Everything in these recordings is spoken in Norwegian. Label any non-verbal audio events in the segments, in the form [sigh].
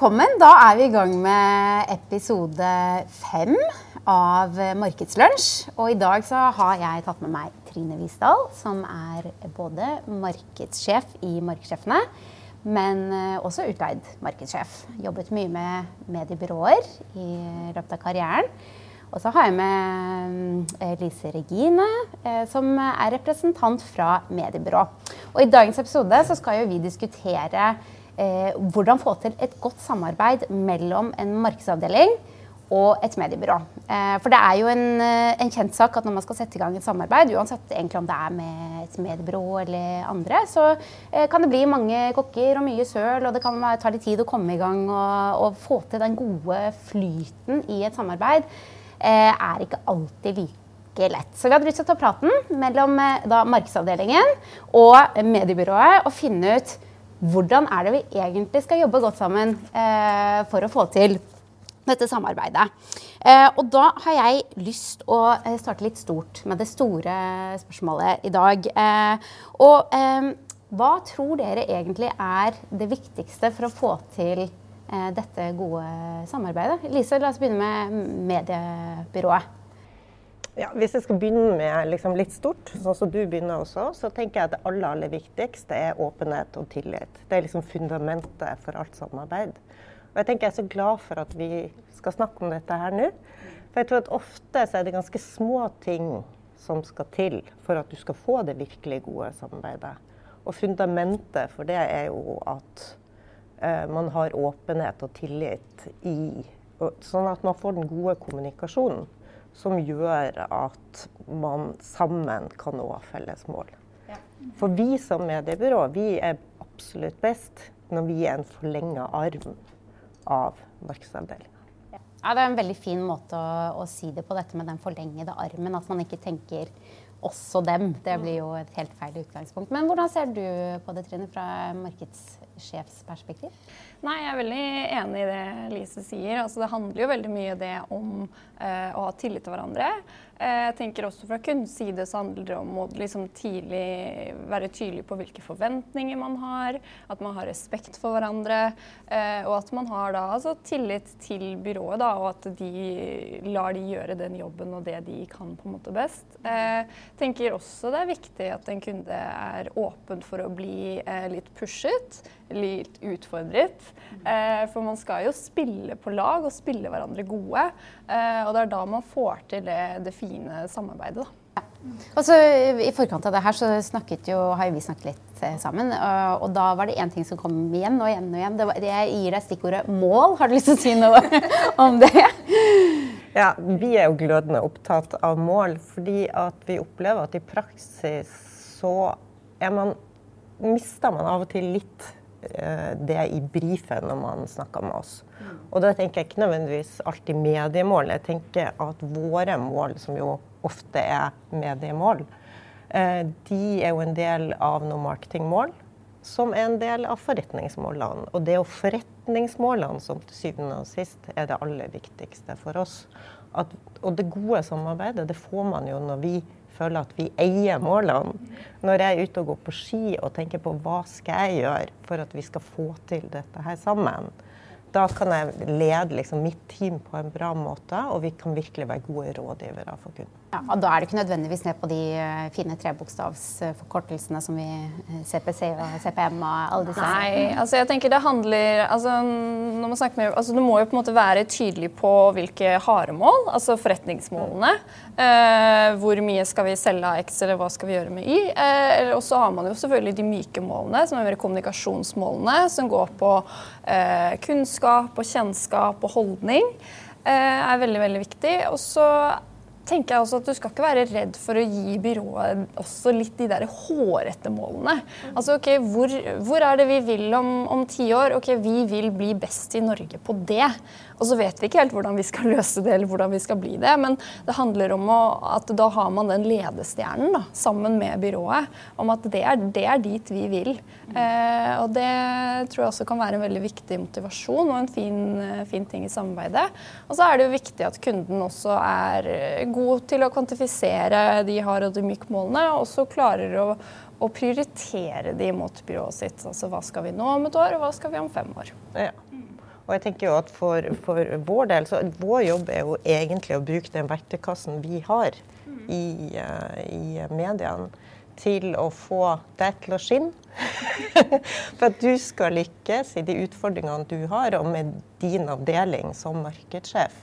velkommen. Da er vi i gang med episode fem av Markedslunsj. Og i dag så har jeg tatt med meg Trine Visdal, som er både markedssjef i Markedssjefene, men eh, også utleid markedssjef. Jobbet mye med mediebyråer i løpet av karrieren. Og så har jeg med eh, Lise Regine, eh, som er representant fra mediebyrå. Og I dagens episode så skal jo vi diskutere hvordan få til et godt samarbeid mellom en markedsavdeling og et mediebyrå. Eh, for det er jo en, eh, en, kjent sak at når man skal sette i gang et samarbeid, uansett om det er med et mediebyrå eller andre, så eh, kan det bli mange kokker og mye søl, og det kan ta litt tid å komme i gang og, og få til den gode flyten i et samarbeid. er ikke alltid like lett. Så vi hadde lyst til å ta praten mellom da, markedsavdelingen og mediebyrået og finne ut hvordan er det vi egentlig skal jobbe godt sammen eh, for å få til dette samarbeidet. Eh, og da har jeg lyst å eh, starte litt stort med det store spørsmålet i dag. Eh, og eh, hva tror dere egentlig er det viktigste for å få til eh, dette gode samarbeidet? Lise, la oss begynne med mediebyrået. Ja, hvis jeg skal begynne med liksom litt stort, sånn som du begynner også, så tenker jeg at det aller, aller viktigste er åpenhet og tillit. Det er liksom fundamentet for alt samarbeid. Og jeg tenker jeg er så glad for at vi skal snakke om dette her nå. For jeg tror at ofte så er det ganske små ting som skal til for at du skal få det virkelig gode samarbeidet. Og fundamentet for det er jo at eh, man har åpenhet og tillit i Sånn at man får den gode kommunikasjonen som gjør at man sammen kan nå felles mål. Ja. For vi som mediebyrå vi er absolutt best når vi er en forlenga arm av markedsavdelinga. Ja, det er en veldig fin måte å, å, si det på, dette med den forlengede armen. At man ikke tenker også dem. Det blir jo et helt feil utgangspunkt. Men hvordan ser du på det, Trine, fra markedssjefsperspektiv? Nei, Jeg er veldig enig i det Lise sier. Altså, det handler jo veldig mye det om eh, å ha tillit til hverandre. Eh, jeg tenker også Fra kundens side så handler det om å liksom tidlig være tydelig på hvilke forventninger man har, at man har respekt for hverandre, eh, og at man har da altså tillit til byrået, da, og at de lar de gjøre den jobben og det de kan på en måte best. Jeg eh, tenker også det er viktig at en kunde er åpen for å bli litt pushet, litt utfordret. For man skal jo spille på lag og spille hverandre gode, og det er da man får til det, det fine samarbeidet. Da. Altså, I forkant av det her så snakket jo, har vi snakket litt eh, sammen. Og, og da var det én ting som kom igjen og igjen og igjen. Det var, jeg gir deg stikkordet 'mål'. Har du lyst til å si noe [laughs] om det? Ja, Vi er jo glødende opptatt av mål, fordi at vi opplever at i praksis så er man, mister man av og til litt eh, det i brifen når man snakker med oss. Og da tenker jeg ikke nødvendigvis alltid mediemål. Jeg tenker at våre mål, som jo ofte er mediemål, eh, de er jo en del av noen marketingmål som er en del av forretningsmålene. Og det er jo forretningsmålene som til syvende og sist er det aller viktigste for oss. At, og det gode samarbeidet det får man jo når vi føler at vi eier målene. Når jeg er ute og går på ski og tenker på hva skal jeg gjøre for at vi skal få til dette her sammen da kan jeg lede liksom mitt team på en bra måte, og vi kan virkelig være gode rådgivere for kunden. Ja, og Da er det ikke nødvendigvis ned på de eh, fine trebokstavsforkortelsene som vi eh, CPC og CPM og alle disse Nei, altså jeg tenker det handler altså, når man med, altså Du må jo på en måte være tydelig på hvilke harde mål, altså forretningsmålene. Eh, hvor mye skal vi selge av X, eller hva skal vi gjøre med Y? Eh, og så har man jo selvfølgelig de myke målene, som er mer kommunikasjonsmålene, som går på eh, kunnskap og kjennskap og holdning. Eh, er veldig, veldig viktig. Og så tenker jeg også at Du skal ikke være redd for å gi byrået også litt de der hårete målene. Altså, ok, hvor, hvor, er det vi vil om, om ti år? Ok, Vi vil bli best i Norge på det. Og så vet vi ikke helt hvordan vi skal [laughs] løse det, eller hvordan vi skal bli det. Men det handler om å, at da har man den ledestjernen da, sammen med byrået. Om at det er, det er dit vi vil. Eh, og det tror jeg også kan være en veldig viktig motivasjon og en fin, fin ting i samarbeidet. Og så er det jo viktig at kunden også er god til å kvantifisere de har og de myke målene, og også klarer å og prioritere de mot byrået sitt. Altså hva skal vi nå om et år, og hva skal vi om fem år. Ja. Og jeg tenker jo at for, for, vår del, så vår jobb er jo egentlig å bruke den verktøykassen vi har i, uh, i mediene, til å få deg til å skinne. [laughs] for at du skal lykkes i de utfordringene du har, og med din avdeling som markedssjef.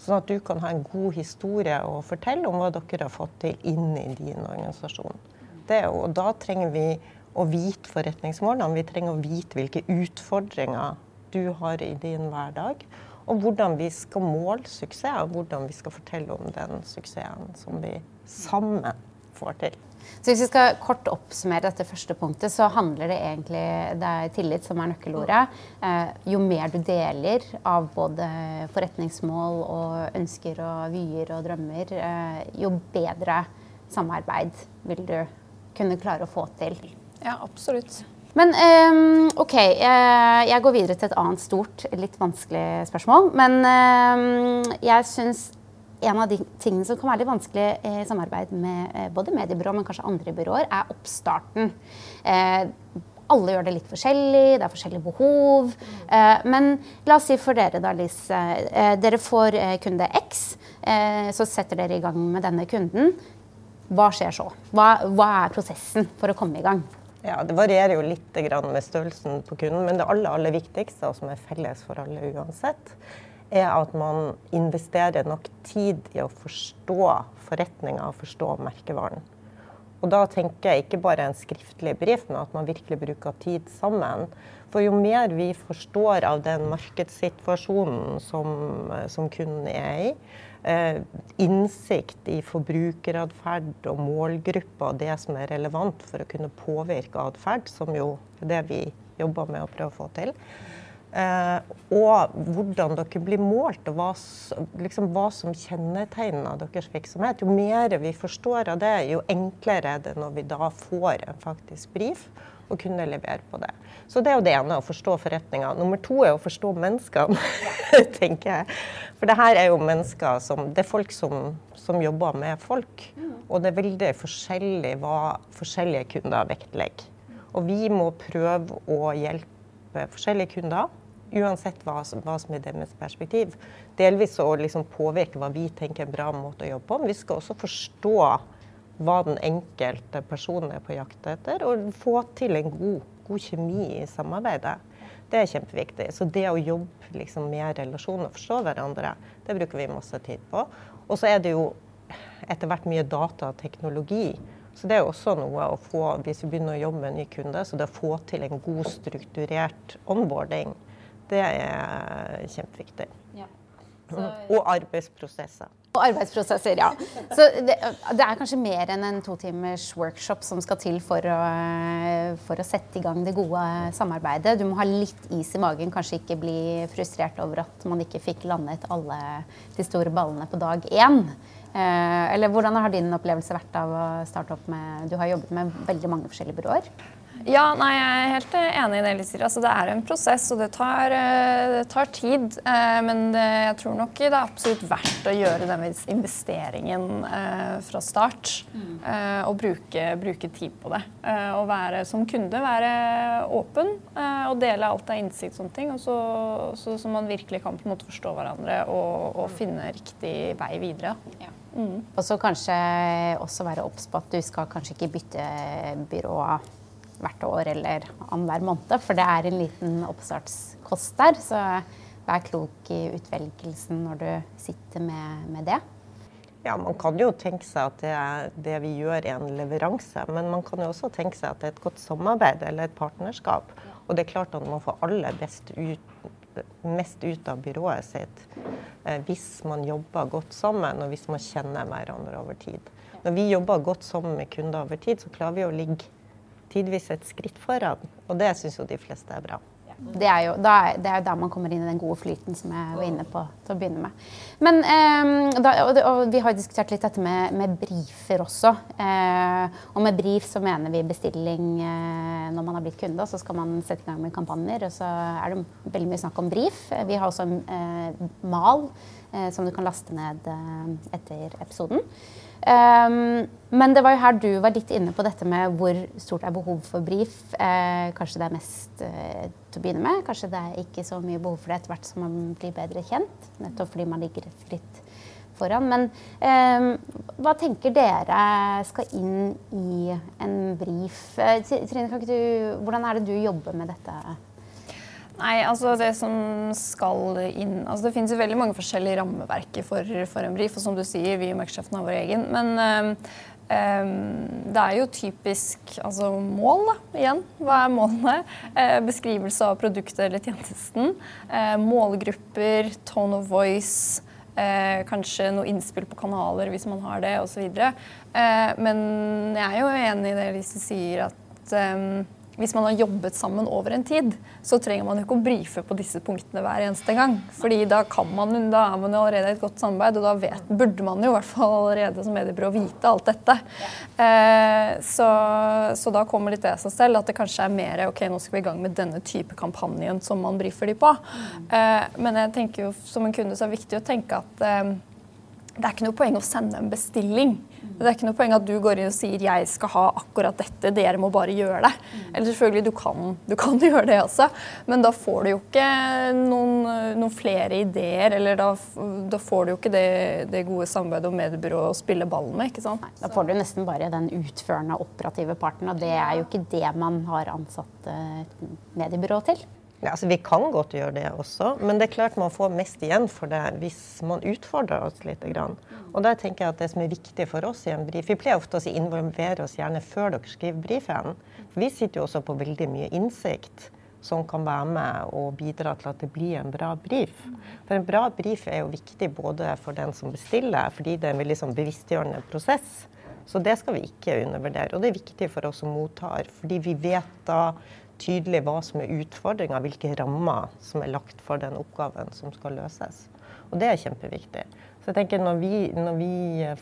Sånn at du kan ha en god historie å fortelle om hva dere har fått til inn i din organisasjon. Det, og da trenger vi å vite forretningsmålene. Vi trenger å vite hvilke utfordringer du har i din hverdag. Og hvordan vi skal måle suksess, og hvordan vi skal fortelle om den suksessen som vi sammen får til. Så Hvis vi skal kort oppsummere dette første punktet, så handler det egentlig Det er tillit som er nøkkelordet. Eh, jo mer du deler av både forretningsmål og ønsker og vyer og drømmer, eh, jo bedre samarbeid vil du kunne klare å få til. Ja, absolutt. Men um, OK, jeg går videre til et annet stort, litt vanskelig spørsmål. Men um, jeg syns en av de tingene som kan være litt vanskelig i samarbeid med eh, både mediebyrå, men kanskje andre byråer, er oppstarten. Uh, alle gjør det litt forskjellig, det er forskjellige behov. Eh, men la oss si for dere, da, Liz. Eh, dere får eh, kunde X. Eh, så setter dere i gang med denne kunden. Hva skjer så? Hva, hva er prosessen for å komme i gang? Ja, Det varierer jo litt med størrelsen på kunden, men det aller, aller viktigste, og som er felles for alle uansett, er at man investerer nok tid i å forstå forretninga og forstå merkevaren. Og da tenker jeg ikke bare en skriftlig brief, men at man virkelig bruker tid sammen. For jo mer vi forstår av den markedssituasjonen som, som kunden er i, innsikt i forbrukeratferd og målgrupper og det som er relevant for å kunne påvirke atferd, som jo er det vi jobber med å prøve å få til. Eh, og hvordan dere blir målt, og hva, liksom, hva, som kjennetegner deres virksomhet. Jo mer vi forstår av det, jo enklere er det når vi da får en faktisk brief og kunne levere på det. Så det er jo det ene, å forstå forretninga. Nummer to er å forstå menneskene, [laughs] tenker jeg. For det her er jo mennesker som Det er folk som, som jobber med folk. Og det er veldig forskjellig hva forskjellige kunder vektlegger. Og vi må prøve å hjelpe forskjellige kunder, uansett hva, hva som er deres perspektiv. Delvis å liksom påvirke hva vi tenker er en bra måte å jobbe på, men vi skal også forstå hva den enkelte personen er på jakt etter, og få til en god, god kjemi i samarbeidet. Det er kjempeviktig. Så det å jobbe liksom med relasjoner og forstå hverandre, det bruker vi masse tid på. Og så er det jo etter hvert mye data og teknologi. Så det er også noe å få, hvis vi begynner å jobbe med en ny kunde, så det å få til en god, strukturert onboarding, det er kjempeviktig. Ja. Så, og arbeidsprosesser. Og arbeidsprosesser, ja. Så det, det, er kanskje mer enn en to timers workshop som skal til for å, for å, sette i gang det gode samarbeidet. Du må ha litt is i magen, kanskje ikke bli frustrert over at man ikke fikk landet alle de store ballene på dag én. Eh, eller hvordan har din opplevelse vært av å starte opp med Du har jobbet med veldig mange forskjellige byråer. Ja, nei, jeg er helt enig i det Litt Altså, det er en prosess, og det tar, eh, det tar tid. Men men jeg tror nok det er absolutt verdt å gjøre den investeringen eh, fra start. Mm. Og bruke, bruke, tid på det. Og være som kunde være åpen og dele alt av innsikt og sånne ting. Og så, så, så, man virkelig kan på en måte forstå hverandre og, og finne riktig vei videre. Ja. Mm. Og så kanskje også være obs på at du skal kanskje ikke bytte byrå hvert år eller annenhver måned. For det er en liten oppstartskost der. Så vær klok i utvelgelsen når du sitter med, med det. Ja, Man kan jo tenke seg at det, er, det, vi gjør er en leveranse. Men man kan jo også tenke seg at det er et godt samarbeid eller et partnerskap. Og det er klart at man får aller ut, mest ut av byrået sitt eh, hvis man jobber godt sammen og hvis man kjenner hverandre over tid. Når vi jobber godt sammen med kunder over tid, så klarer vi å ligge tidvis et skritt foran. Og det syns jo de fleste er bra. Det er, jo, er, det er jo da man kommer inn i den gode flyten som jeg var inne på til å begynne med. Men, eh, da, og, og, vi har diskutert litt dette med, med briefer også. Eh, og med brief så mener vi bestilling eh, når man har blitt kunde. Så skal man sette i gang med kampanjer. Og så er det veldig mye snakk om brief. Vi har også en eh, mal som du kan laste ned eh, etter episoden. Um, men det var jo her du var litt inne på dette med hvor stort er behov for brief. Eh, kanskje det er mest eh, til å begynne med. Kanskje det er ikke så mye behov for det etter hvert som man blir bedre kjent. Nettopp fordi man ligger et skritt foran. Men eh, hva tenker dere skal inn i en brief? Eh, Trine, du, hvordan er det du jobber med dette? Nei, altså Det som skal inn altså Det finnes jo veldig mange forskjellige rammeverker for, for en brief. Og som du sier, vi i Microsoften har vår egen. Men um, det er jo typisk altså mål, da, igjen. Hva er målene? Uh, beskrivelse av produktet eller tjenesten. Uh, målgrupper, tone of voice. Uh, kanskje noe innspill på kanaler hvis man har det, osv. Eh, men jeg er jo enig i det Lise sier, at um, hvis man har jobbet sammen over en tid, så trenger man jo ikke å brife på disse punktene hver eneste gang. Fordi da, man, da er man jo allerede i et godt samarbeid, og da vet, burde man jo i hvert fall allerede som mediebyrå vite alt dette. Eh, så, så, da kommer litt det seg selv at det kanskje er mer ok, nå skal vi i gang med denne type kampanjen som man brifer de på. Eh, men jeg tenker jo som en kunde så er det viktig å tenke at eh, det er ikke noe poeng å sende en bestilling. Det er ikke noe poeng at du går inn og sier 'jeg skal ha akkurat dette', dere må bare gjøre det. Eller selvfølgelig, du kan, du kan [laughs] gjøre det også, men da får du jo ikke noen, noen flere ideer. Eller da, da, får du jo ikke det, det gode samarbeidet og mediebyrået å spille ball med. ikke sant? Da får du nesten bare den utførende operative parten, og det er jo ikke det man har ansatt mediebyrået til. Ja, altså Vi kan godt gjøre det også, men det er klart man får mest igjen for det hvis man utfordrer oss litt. Og der tenker jeg at Det som er viktig for oss i en brief Vi pleier ofte å involvere oss gjerne før dere skriver brifen. Vi sitter jo også på veldig mye innsikt som kan være med og bidra til at det blir en bra brief. For en bra brief er jo viktig både for den som bestiller, fordi det er en veldig sånn bevisstgjørende prosess. Så det skal vi ikke undervurdere. Og det er viktig for oss som mottar, fordi vi vet da tydelig hva som er utfordringa, hvilke rammer som er lagt for den oppgaven som skal løses. Og det er kjempeviktig. Så jeg tenker når vi, når vi,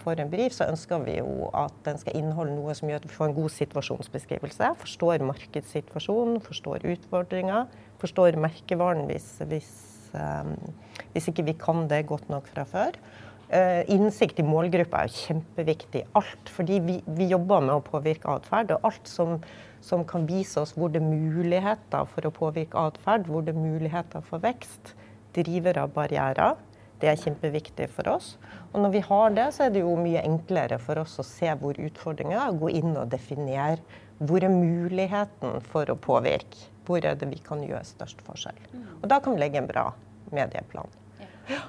får en brief, så ønsker vi jo at den skal inneholde noe som gjør at vi får en god situasjonsbeskrivelse. Forstår markedssituasjonen, forstår utfordringer, forstår merkevaren hvis, hvis, um, hvis, ikke vi kan det godt nok fra før. Uh, innsikt i målgruppa er kjempeviktig. Alt, fordi vi, vi jobber med å påvirke atferd. Og alt som som kan vise oss hvor det er muligheter for å påvirke atferd, hvor det er muligheter for vekst. Driver av barrierer. Det er kjempeviktig for oss. Og når vi har det, så er det jo mye enklere for oss å se hvor utfordringen er, gå inn og definere hvor er muligheten for å påvirke. Hvor er det vi kan gjøre størst forskjell. Og da kan vi legge en bra medieplan. Ja.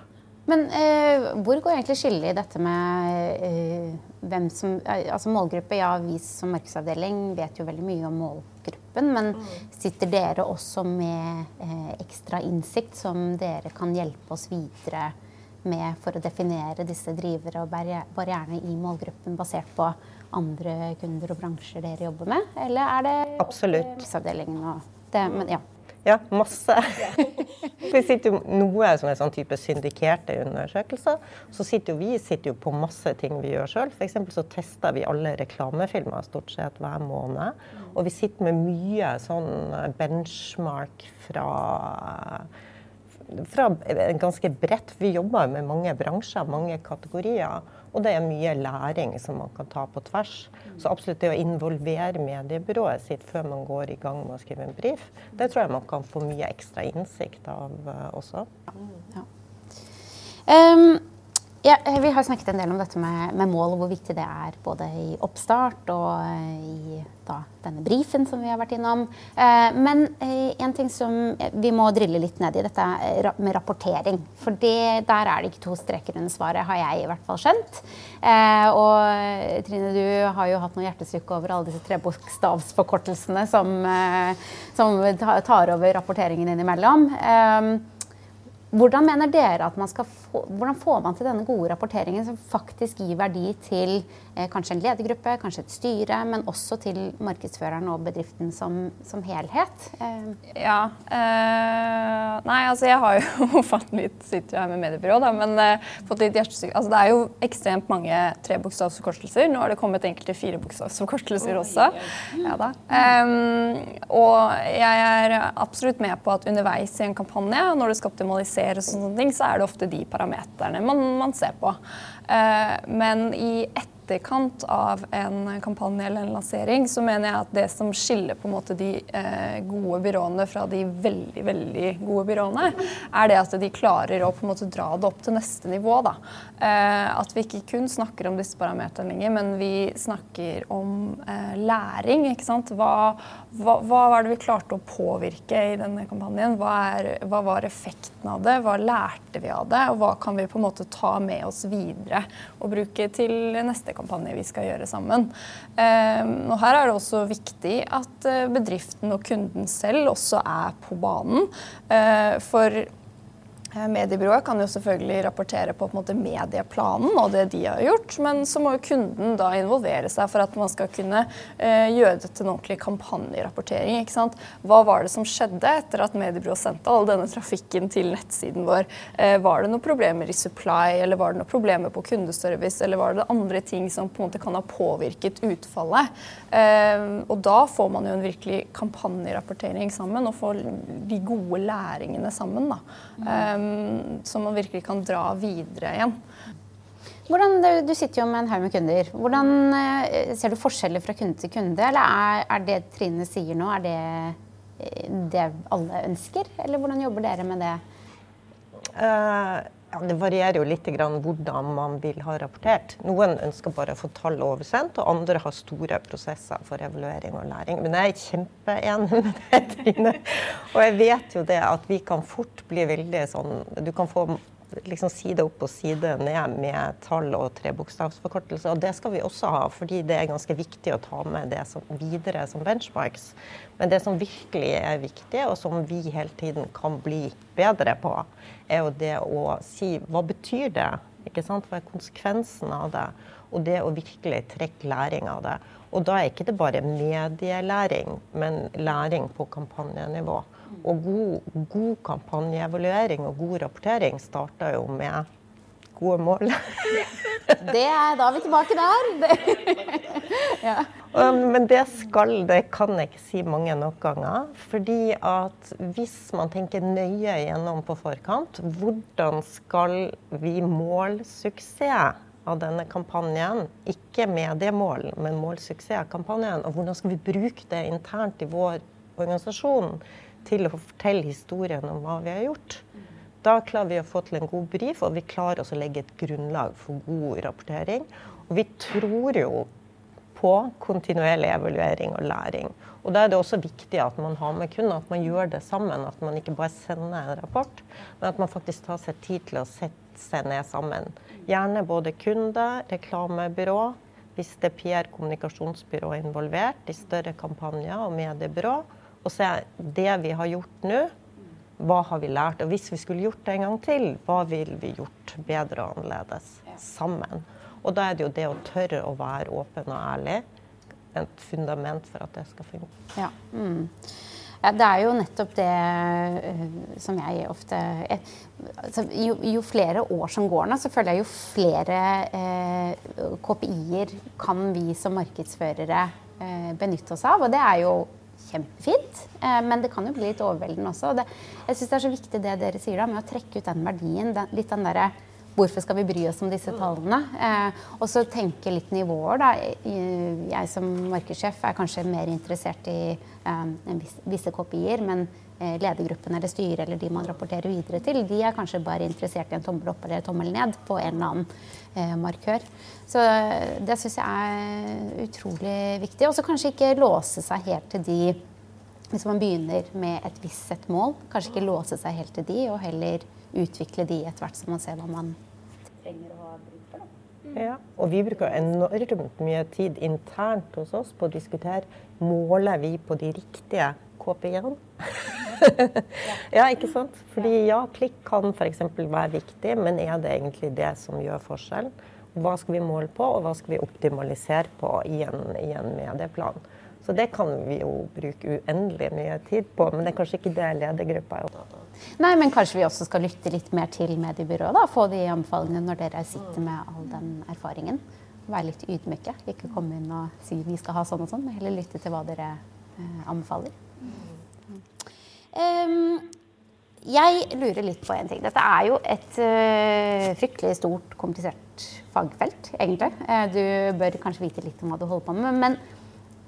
Men eh, hvor går egentlig skillet i dette med eh, hvem som eh, Altså målgruppe, ja vi som markedsavdeling vet jo veldig mye om målgruppen. Men mm. sitter dere også med eh, ekstra innsikt som dere kan hjelpe oss videre med for å definere disse drivere og barrierene i målgruppen basert på andre kunder og bransjer dere jobber med? Eller er det Absolutt. markedsavdelingen og det? Men ja. Ja, masse. [laughs] det sitter jo noe som er sånn type syndikerte undersøkelser. Så sitter jo vi sitter jo på masse ting vi gjør sjøl. F.eks. så tester vi alle reklamefilmer stort sett hver måned. Og vi sitter med mye sånn benchmark fra fra ganske bredt. Vi jobber med mange bransjer, mange kategorier. Og det er mye læring som man kan ta på tvers. Så absolutt det å involvere mediebyrået sitt før man går i gang med å skrive en brief, det tror jeg man kan få mye ekstra innsikt av uh, også. Ja. Um, ja, vi har snakket en del om dette med, med, mål og hvor viktig det er både i oppstart og eh, i da, denne brifen som vi har vært innom. Eh, men eh, en ting som vi må drille litt ned i, dette med rapportering. For det, der er det ikke to streker under svaret, har jeg i hvert fall skjønt. og Trine, du har jo hatt noe hjertesukk over alle disse trebokstavsforkortelsene som, som tar over rapporteringen innimellom. Hvordan mener dere at man skal få, hvordan får man til denne gode rapporteringen som faktisk gir verdi til eh, kanskje en ledergruppe, kanskje et styre, men også til markedsføreren og bedriften som, som helhet? Eh. Ja. Eh, nei, altså jeg har jo [laughs] fått litt Sitter jo her med mediebyrå, da, men eh, fått litt hjertestykke. Altså det er jo ekstremt mange trebokstavsforkortelser. Nå har det kommet enkelte firebokstavsforkortelser også. Ja da. Og jeg er absolutt med på at underveis i en kampanje, når du skal optimalisere og sånne ting, så er det ofte de parameterne man, man ser på. Eh, men i etterkant av en kampanje eller en lansering, så mener jeg at det som skiller på en måte de eh, gode byråene fra de veldig veldig gode byråene, er det at de klarer å på en måte dra det opp til neste nivå. Da. Eh, at vi ikke kun snakker om disse parameterne lenger, men vi snakker om læring. ikke sant? Hva, hva, hva, var det vi klarte å påvirke i denne kampanjen? Hva, er, hva var effekten av det? Hva lærte vi av det? Og hva kan vi på en måte ta med oss videre og bruke til neste kampanje vi skal gjøre sammen. Ehm, og her er det også viktig at eh, bedriften og kunden selv også er på banen. Eh, for mediebyrået kan jo selvfølgelig rapportere på, på måte, medieplanen og det de har gjort, men så må jo kunden da involvere seg for at man skal kunne eh, gjøre det til en ordentlig kampanjerapportering. ikke sant? Hva var det som skjedde etter at mediebyrået sendte all denne trafikken til nettsiden vår? Eh, var det noen problemer i supply, eller var det noen problemer på kundeservice, eller var det andre ting som på en måte kan ha påvirket utfallet? Eh, og da får man jo en virkelig kampanjerapportering sammen, og får de gode læringene sammen. da. Mm som man virkelig kan dra videre igjen. Hvordan, du sitter jo med en haug med kunder. Hvordan eh, Ser du forskjeller fra kunde til kunde? Eller er, er det Trine sier nå, er det eh, det alle ønsker? Eller hvordan jobber dere med det? Uh, ja, det varierer jo litt hvordan man vil ha rapportert. Noen ønsker bare å få tall oversendt, og andre har store prosesser for evaluering og læring. Men jeg er kjempeenig med det, Trine. Og jeg vet jo det at vi kan fort bli veldig sånn Du kan få liksom side opp og side ned med tall og trebokstavsforkortelse. Og det skal vi også ha, fordi det er ganske viktig å ta med det som, videre som benchmarks. Men det som virkelig er viktig, og som vi hele tiden kan bli bedre på, er jo det å si hva betyr det? Ikke sant? Hva er konsekvensen av det? Og det å virkelig trekke læring av det. Og da er ikke det bare medielæring, men læring på kampanjenivå. Og god, god kampanjeevaluering og god rapportering starter jo med gode mål. [laughs] det er, da er vi tilbake der. [laughs] ja. Men det skal, det kan jeg ikke si mange nok ganger. Fordi at hvis man tenker nøye gjennom på forkant, hvordan skal vi måle suksess av denne kampanjen? Ikke mediemål, men målsuksess av kampanjen. Og hvordan skal vi bruke det internt i vår organisasjon? Til å fortelle historien om hva vi har gjort. Da klarer vi å få til en god brief, og vi klarer også å legge et grunnlag for god rapportering. Og vi tror jo på kontinuerlig evaluering og læring. Og Da er det også viktig at man har med kunden, at man gjør det sammen. At man ikke bare sender en rapport, men at man faktisk tar seg tid til å sette seg ned sammen. Gjerne både kunde, reklamebyrå, hvis det er PR-kommunikasjonsbyrå involvert, i større kampanjer og mediebyrå og se det vi har gjort nå, hva har vi lært? Og hvis vi skulle gjort det en gang til, hva ville vi gjort bedre og annerledes sammen? Og da er det jo det å tørre å være åpen og ærlig et fundament for at det skal funke. Ja. Mm. Ja, det er jo nettopp det uh, som jeg ofte altså, jo, jo, flere år som går nå, så føler jeg jo flere uh, KPI-er kan vi som markedsførere uh, benytte oss av. Og det er jo kjempefint. Eh, men det kan jo bli litt overveldende også. Det, jeg syns det er så viktig det dere sier da, med å trekke ut den verdien. Litt den derre Hvorfor skal vi bry oss om disse tallene? Eh, og så tenke litt nivåer. Da. Jeg som markedssjef er kanskje mer interessert i eh, visse kopier, men eh, ledergruppen eller styret eller de man rapporterer videre til, de er kanskje bare interessert i en tommel opp eller tommel ned på en eller annen eh, markør. Så det syns jeg er utrolig viktig. Og så kanskje ikke låse seg helt til de hvis man begynner med et visst sett mål, kanskje ikke låse seg helt til de, og heller utvikle de etter hvert som man ser hva man trenger å ha bruk for. Ja, og vi bruker enormt mye tid internt hos oss på å diskutere måler vi på de riktige KPI-ene. [laughs] ja, ikke sant? Fordi ja, klikk kan f.eks. være viktig, men er det egentlig det som gjør forskjellen? Hva skal vi måle på, og hva skal vi optimalisere på i en, i en medieplan? Så det kan vi jo bruke uendelig mye tid på, men det er kanskje ikke det ledergruppa er opptatt av. Nei, men kanskje vi også skal lytte litt mer til mediebyrået, da. Få de anbefalingene når dere sitter med all den erfaringen. Være litt ydmyke. Ikke komme inn og si vi skal ha sånn og sånn, men heller lytte til hva dere eh, anbefaler. Um, jeg lurer litt på en ting. Dette er jo et uh, fryktelig stort, komplisert fagfelt, egentlig. Uh, du bør kanskje vite litt om hva du holder på med. Men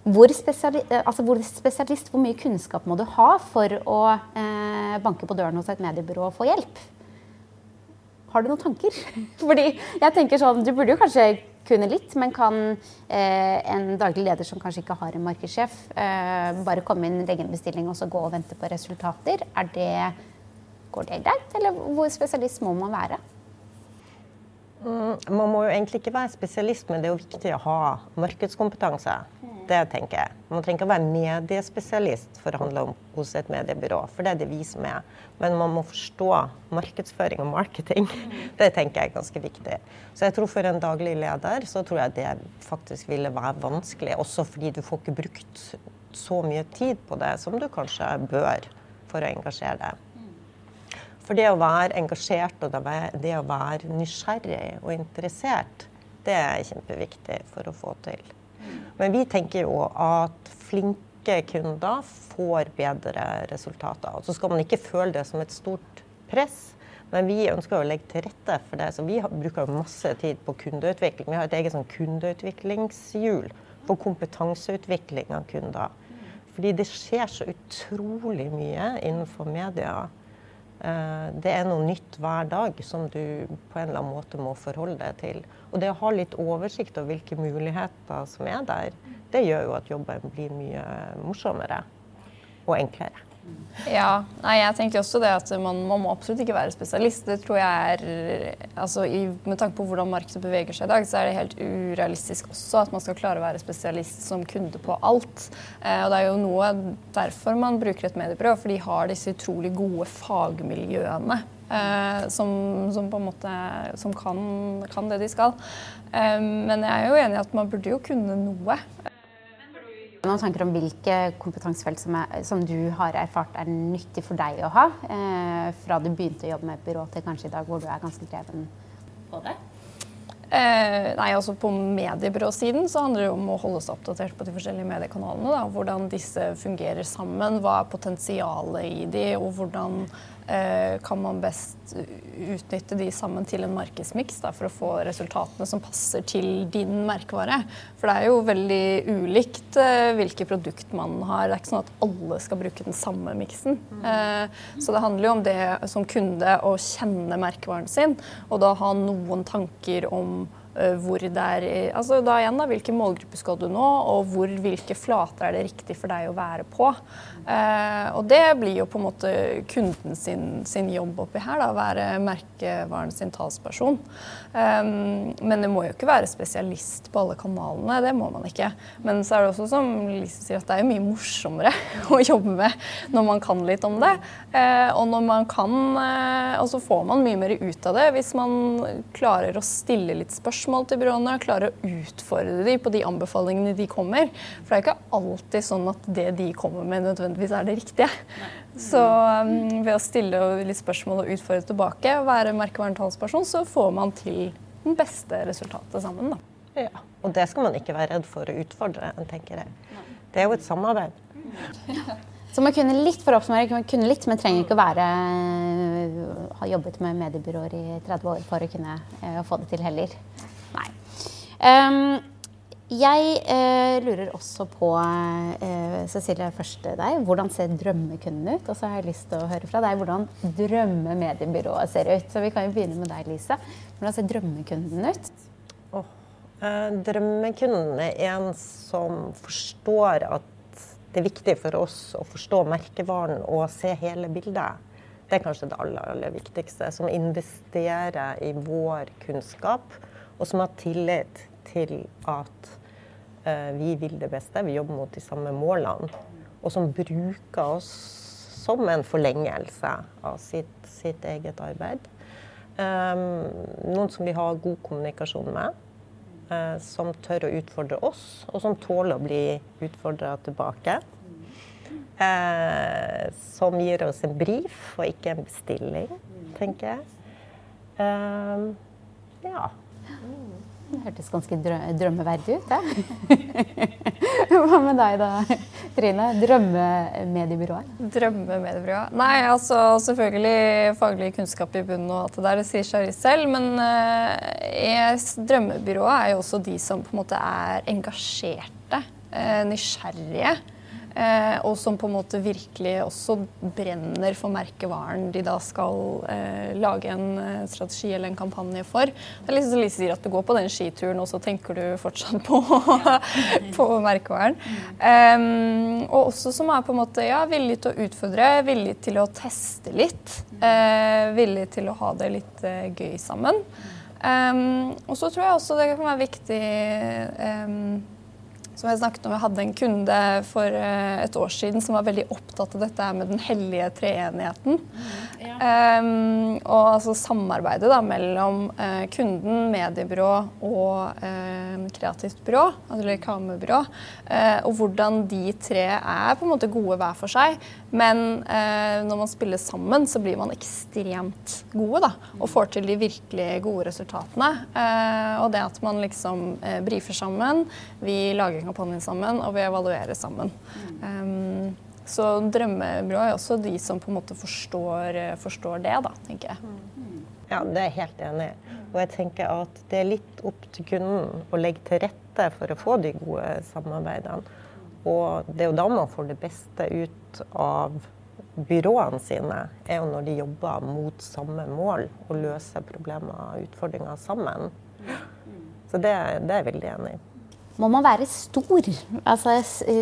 hvor, spesialist, altså, hvor spesialist, hvor mye kunnskap må du ha for å eh, banke på døren hos et mediebyrå og få hjelp? Har du noen tanker? [laughs] Fordi jeg tenker sånn, Du burde jo kanskje kunne litt, men kan eh, en daglig leder som kanskje ikke har en markedssjef, eh, bare komme inn, legge en bestilling og så gå og vente på resultater? Er det, går det greit, eller hvor spesialist må man være? Mm, man må jo egentlig ikke være spesialist, men det er jo viktig å ha markedskompetanse. Det tenker jeg. Man trenger ikke å være mediespesialist for å handle om hos et mediebyrå, for det er det vi som er. Men man må forstå markedsføring og marketing. [laughs] Det tenker jeg er ganske viktig. Så jeg tror for en daglig leder så tror jeg det faktisk ville være vanskelig, også fordi du får ikke brukt så mye tid på det som du kanskje bør for å engasjere deg. For det å være engasjert og det å være nysgjerrig og interessert, det er kjempeviktig for å få til. Men vi tenker jo at flinke kunder får bedre resultater. Og Så skal man ikke føle det som et stort press. Men vi ønsker å legge til rette for det. Så vi bruker masse tid på kundeutvikling. Vi har et eget sånn kundeutviklingshjul for kompetanseutvikling av kunder. Fordi det skjer så utrolig mye innenfor media. Eh, det er noe nytt hver dag som du på en eller annen måte må forholde deg til. Og det å ha litt oversikt over hvilke muligheter som er der, det gjør jo at jobben blir mye morsommere og enklere. Ja, nei, jeg tenker også det at man, man, må absolutt ikke være spesialist. Det tror jeg er altså, i, Med tanke på hvordan markedet beveger seg i dag, så er det helt urealistisk også at man skal klare å være spesialist som kunde på alt. Eh, og det er jo noe derfor man bruker et mediebyrå, for de har disse utrolig gode fagmiljøene. Eh, som, som, på en måte som kan, kan det de skal. Eh, men jeg er jo enig i at man burde jo kunne noe noen tanker om hvilke kompetansefelt som, er, som, du har erfart er nyttig for deg å ha? Eh, fra du begynte å jobbe med et byrå til kanskje i dag, hvor du er ganske dreven på det? Eh, nei, altså På mediebyråsiden så handler det om å holde seg oppdatert på de forskjellige mediekanalene. Da. Hvordan disse fungerer sammen, hva er potensialet i de, og hvordan kan man best utnytte de sammen til en markedsmiks for å få resultatene som passer til din merkevare. For det er jo veldig ulikt uh, hvilke produkt man har. Det er ikke sånn at alle skal bruke den samme miksen. Uh, så det handler jo om det som kunde å kjenne merkevaren sin, og da ha noen tanker om hvor det er altså da igjen da, Hvilken målgruppe skal du nå, og hvor, hvilke flater er det riktig for deg å være på. Eh, og det blir jo på en måte kunden sin, sin jobb oppi her, da, være merkevaren sin talsperson. Um, men det må jo ikke være spesialist på alle kanalene, det må man ikke. Men så er det også som Lise sier, at det er mye morsommere [laughs] å jobbe med når man kan litt om det. Eh, og når man kan, eh, og så får man mye mer ut av det hvis man klarer å stille litt spørsmål til byråene, klarer å utfordre dem på de anbefalingene de kommer. For det er ikke alltid sånn at det de kommer med, nødvendigvis nødvendigvis er det riktige. Så um, ved å stille litt spørsmål og utfordre tilbake og være merkevaren så får man til den beste resultatet sammen. Da. Ja, og det skal man ikke være redd for å utfordre, tenker jeg. Det er jo et samarbeid. Så man kunne litt for å oppsummere, kunne litt, men trenger ikke å være ha jobbet med mediebyråer i 30 år for å kunne uh, få det til heller. Nei. Um, jeg eh, lurer også på, eh, Cecilie, først deg. Hvordan ser drømmekunden ut? Og så har jeg lyst til å høre fra deg hvordan drømmemediebyrået ser ut. Så vi kan jo begynne med deg, Lise. Hvordan ser drømmekunden ut? Oh, eh, drømmekunden er en som forstår at det er viktig for oss å forstå merkevaren og se hele bildet. Det er kanskje det aller, aller viktigste. Som investerer i vår kunnskap, og som har tillit til at uh, vi vil det beste, vi jobber mot de samme målene, og som bruker oss som en forlengelse av sitt, sitt eget arbeid. Um, noen som vi har god kommunikasjon med, uh, som tør å utfordre oss, og som tåler å bli utfordra tilbake. Uh, som gir oss en brief og ikke en bestilling, tenker jeg. Uh, ja. Det hørtes ganske drømmeverdig ut, det. [laughs] Hva med deg da, Trine, drømmemediebyrået? Drømmemediebyrået? Nei, altså selvfølgelig faglig kunnskap i bunnen og alt det der. Det sier seg selv. Men uh, drømmebyrået er jo også de som på en måte er engasjerte, uh, nysgjerrige. Eh, og som på en måte virkelig også brenner for merkevaren de da skal eh, lage en eh, strategi eller en kampanje for. Det er liksom som Lise sier, at du går på den skituren, og så tenker du fortsatt på, [laughs] på merkevaren. Um, og også som er på en måte ja, villig til å utfordre, villig til å teste litt. Eh, villig til å ha det litt eh, gøy sammen. Um, og så tror jeg også det kan være viktig um, som jeg snakket om, jeg hadde en kunde for eh, et år siden som var veldig opptatt av dette med den hellige treenigheten. Mm, ja. um, og altså samarbeidet da, mellom uh, kunden, mediebyrå og uh, kreativt byrå, eller reklamebyrå. Uh, og hvordan de tre er på en måte gode hver for seg. Men når man spiller sammen, så blir man ekstremt gode. da, Og får til de virkelig gode resultatene. og det at man liksom brifer sammen, vi lager kampanjen sammen, og vi evaluerer sammen. Um, så drømmebyrå er også de som på en måte forstår, forstår det, da, tenker jeg. Ja, det er jeg helt enig i. Og jeg tenker at det er litt opp til kunden å legge til rette for å få de gode samarbeidene. Og det er jo da man får det beste ut av byråene sine, er jo når de jobber mot samme mål og løser problemer og utfordringer sammen. Så det, det er jeg veldig enig i. Må man være stor? Altså,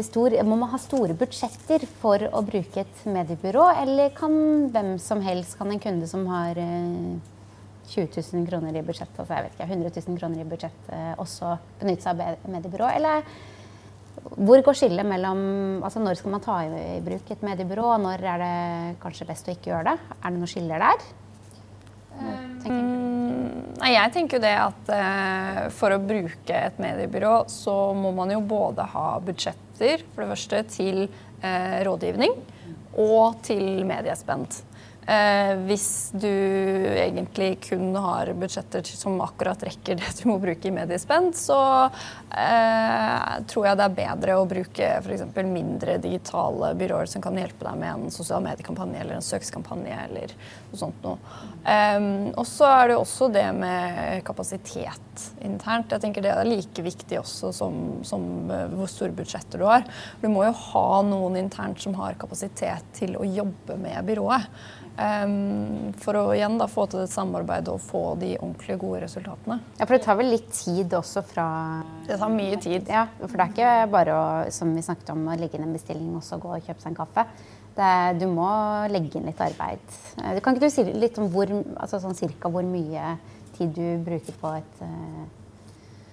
stor? Må man ha store budsjetter for å bruke et mediebyrå, eller kan hvem som helst, kan en kunde som har 20 eh, 000 kroner i budsjett, altså jeg vet ikke, 100 000 kroner i budsjett, eh, også benytte seg av mediebyrå? Eller hvor går skillet mellom altså Når skal man ta i bruk et mediebyrå, og når er det kanskje best å ikke gjøre det? Er det noen skiller der? Mm, nei, jeg tenker jo det at eh, for å bruke et mediebyrå, så må man jo både ha budsjetter, for det første, til eh, rådgivning og til mediespent. Eh, hvis du egentlig kun har budsjetter som akkurat rekker det du må bruke i mediespend, så eh, tror jeg det er bedre å bruke f.eks. mindre digitale byråer som kan hjelpe deg med en sosial mediekampanje eller en søkskampanje eller noe sånt noe. Eh, og så er det også det med kapasitet internt. Jeg tenker Det er like viktig også som, som eh, hvor store budsjetter du har. Du må jo ha noen internt som har kapasitet til å jobbe med byrået. Um, for å igjen da, få til et samarbeid og få de ordentlig gode resultatene. Ja, For det tar vel litt tid også fra Det tar mye tid. Ja, For det er ikke bare å som vi snakket om, å legge inn en bestilling og så gå og kjøpe seg en kaffe. Det, du må legge inn litt arbeid. Du kan ikke du si litt om hvor, altså sånn cirka hvor mye tid du bruker på et uh,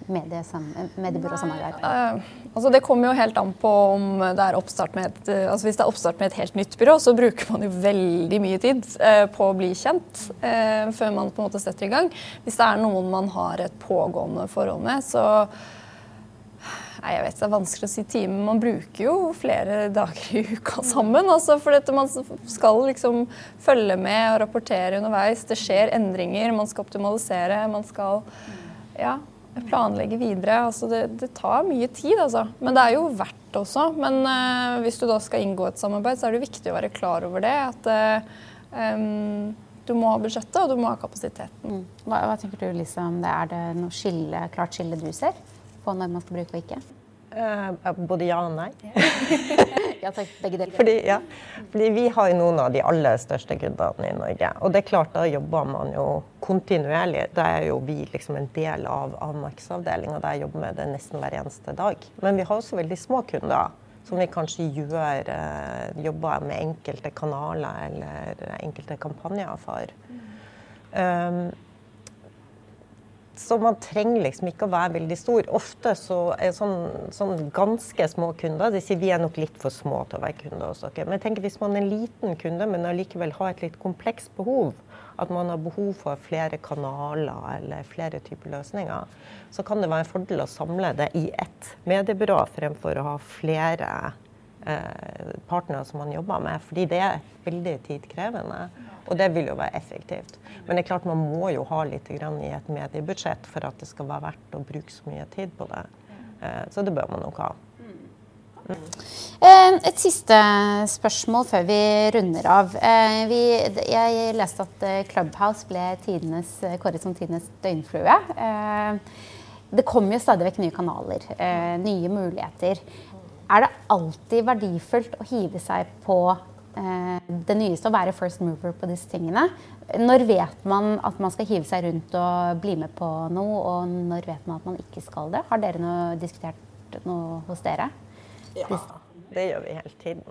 mediebyråsamarbeid? Uh, altså det kommer jo helt an på om det er oppstart med et uh, altså Hvis det er oppstart med et helt nytt byrå, så bruker man jo veldig mye tid uh, på å bli kjent før man på en måte setter i gang. Hvis det er noen man har et pågående forhold med, så Nei, jeg vet Det er vanskelig å si time. Man bruker jo flere dager i uka sammen. Altså, for dette, man skal liksom følge med og rapportere underveis. Det skjer endringer, man skal optimalisere. Man skal ja, planlegge videre. Altså det, det, tar mye tid, altså. Men det er jo verdt også. Men uh, hvis du da skal inngå et samarbeid, så er det viktig å være klar over det. At uh, um, du må ha budsjettet, og du må ha kapasiteten. Mm. Hva, hva, tenker du, Lise, om det? Er det noe skille, klart skille du ser på når man skal bruke og ikke? Uh, både ja og nei. [laughs] ja, takk, begge deler. Fordi, ja, fordi, vi har jo noen av de aller største kundene i Norge. Og det er klart, da jobber man jo kontinuerlig. Da er jo vi liksom en del av, av markedsavdelinga der jeg jobber med det nesten hver eneste dag. Men vi har også veldig små kunder. Som vi kanskje gjør, uh, jobber med enkelte kanaler eller enkelte kampanjer for. Um, så man trenger liksom ikke å være veldig stor. Ofte så er sånn, sånn ganske små kunder de sier vi er nok litt for små til å være kunde hos dere. Men jeg tenker hvis man er en liten kunde, men allikevel har et litt komplekst behov, at man har behov for flere kanaler eller flere typer løsninger, så kan det være en fordel å samle det i ett mediebyrå fremfor å ha flere partnere som man jobber med. Fordi det er veldig tidkrevende. Og det vil jo være effektivt. Men det er klart man må jo ha litt i et mediebudsjett for at det skal være verdt å bruke så mye tid på det. Eh, så det bør man nok ha. Mm. et siste spørsmål før vi runder av. Eh, vi, jeg leste at eh, Clubhouse ble tidenes, kåret som tidenes døgnflue. Det kommer jo stadig vekk nye kanaler, nye muligheter. Er det alltid verdifullt å hive seg på det nyeste, å være first mover på disse tingene? Når vet man at man skal hive seg rundt og bli med på noe, og når vet man at man ikke skal det? Har dere noe, diskutert noe hos dere? Ja, det gjør vi hele tiden.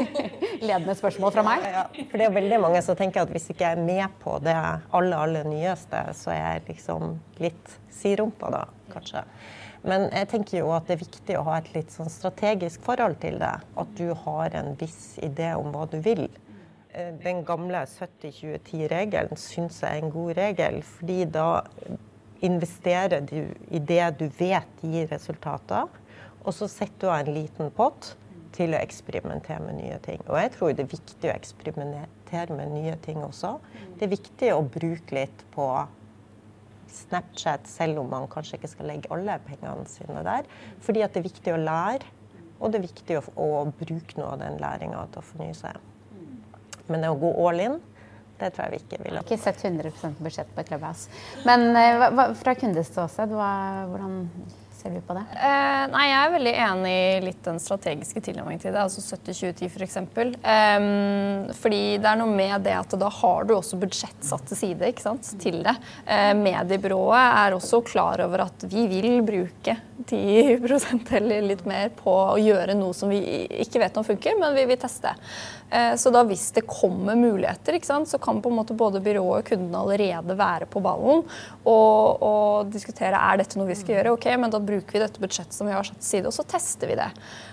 [laughs] Ledende spørsmål fra meg? Ja, for det er veldig mange som tenker at hvis ikke jeg er med på det aller, aller nyeste, så er jeg liksom litt sidrumpa da, kanskje. Men jeg tenker jo at det er viktig å ha et litt sånn strategisk forhold til det. At du har en viss idé om hva du vil. Eh, den gamle 70-20-10-regelen syns jeg er en god regel, fordi da investerer du i det du vet gir resultater, og så setter du av en liten pott til å eksperimentere med nye ting. Og jeg tror det er viktig å eksperimentere med nye ting også. Det er viktig å bruke litt på Snapchat, selv om man kanskje ikke skal legge alle pengene sine der. Fordi at det er viktig å lære, og det er viktig å, å bruke noe av den læringa til å fornye seg. Men det å gå all in, det tror jeg vi ikke vil ha. Ikke sett 100% budsjett på Clubhouse. Men uh, hva, fra kundeståsted, hvordan ser du på det? Eh, nei, Jeg er veldig enig i litt den strategiske tilnærmingen til det. Altså 70-20-10 f.eks. For um, fordi det er noe med det at da har du også budsjett satt til side ikke sant, til det. Eh, mediebyrået er også klar over at vi vil bruke 10% eller litt mer på å gjøre noe som vi ikke vet om funker, men vi vil teste. Eh, så da hvis det kommer muligheter, ikke sant, så kan på en måte både byrået og kundene allerede være på ballen og, og, diskutere er dette noe vi skal gjøre. Ok, men da bruker vi dette budsjettet som vi har satt til side, og så tester vi det.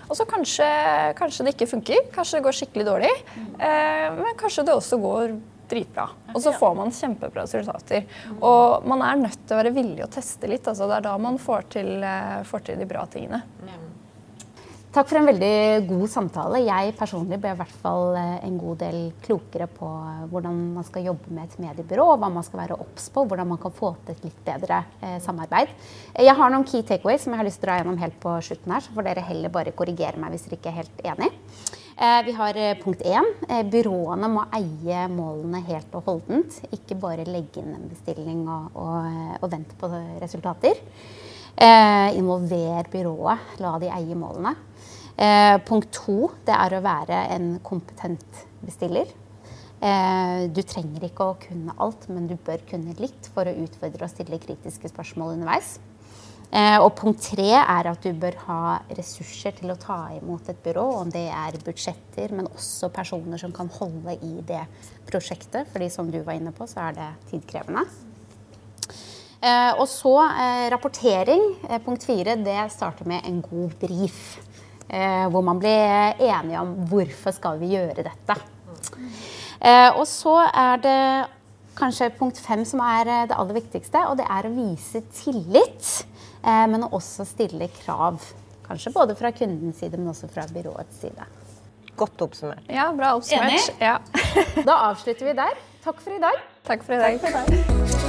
Og så kanskje, kanskje, det ikke funker, kanskje det går skikkelig dårlig, eh, men kanskje det også går dritbra. Og så får man kjempebra resultater. Og man er nødt til å være villig å teste litt. Altså det er da man får til, eh, får til de bra tingene. Takk for en veldig god samtale. Jeg personlig ble i hvert fall eh, en god del klokere på eh, hvordan man skal jobbe med et mediebyrå, hva man skal være obs på, hvordan man kan få til et litt bedre eh, samarbeid. Jeg har noen key takeaways som jeg har lyst til å dra gjennom helt på slutten her, så får dere heller bare korrigere meg hvis dere ikke er helt enig. Eh, vi har eh, punkt én. Eh, byråene må eie målene helt og holdent. Ikke bare legge inn en bestilling og, og, og vente på resultater. involver byrået. La de eie målene. Eh, punkt to det er å være en kompetent bestiller. Eh, du trenger ikke å kunne alt, men du bør kunne litt for å utfordre og stille kritiske spørsmål underveis. Eh, og punkt tre er at du bør ha ressurser til å ta imot et byrå. Om det er budsjetter, men også personer som kan holde i det prosjektet. fordi som du var inne på, så er det tidkrevende. Eh, og så eh, rapportering. Eh, punkt fire det starter med en god brief. Eh, hvor man blir enige om hvorfor skal vi gjøre dette. Eh, og så er det kanskje punkt fem som er eh, det aller viktigste, og det er å vise tillit. Men også stille krav. Kanskje både fra kundens side, men også fra byråets side. Godt oppsummert. Ja, bra oppsummert. Ja. [laughs] da avslutter vi der. Takk for i dag. Takk for i dag. Takk for i dag.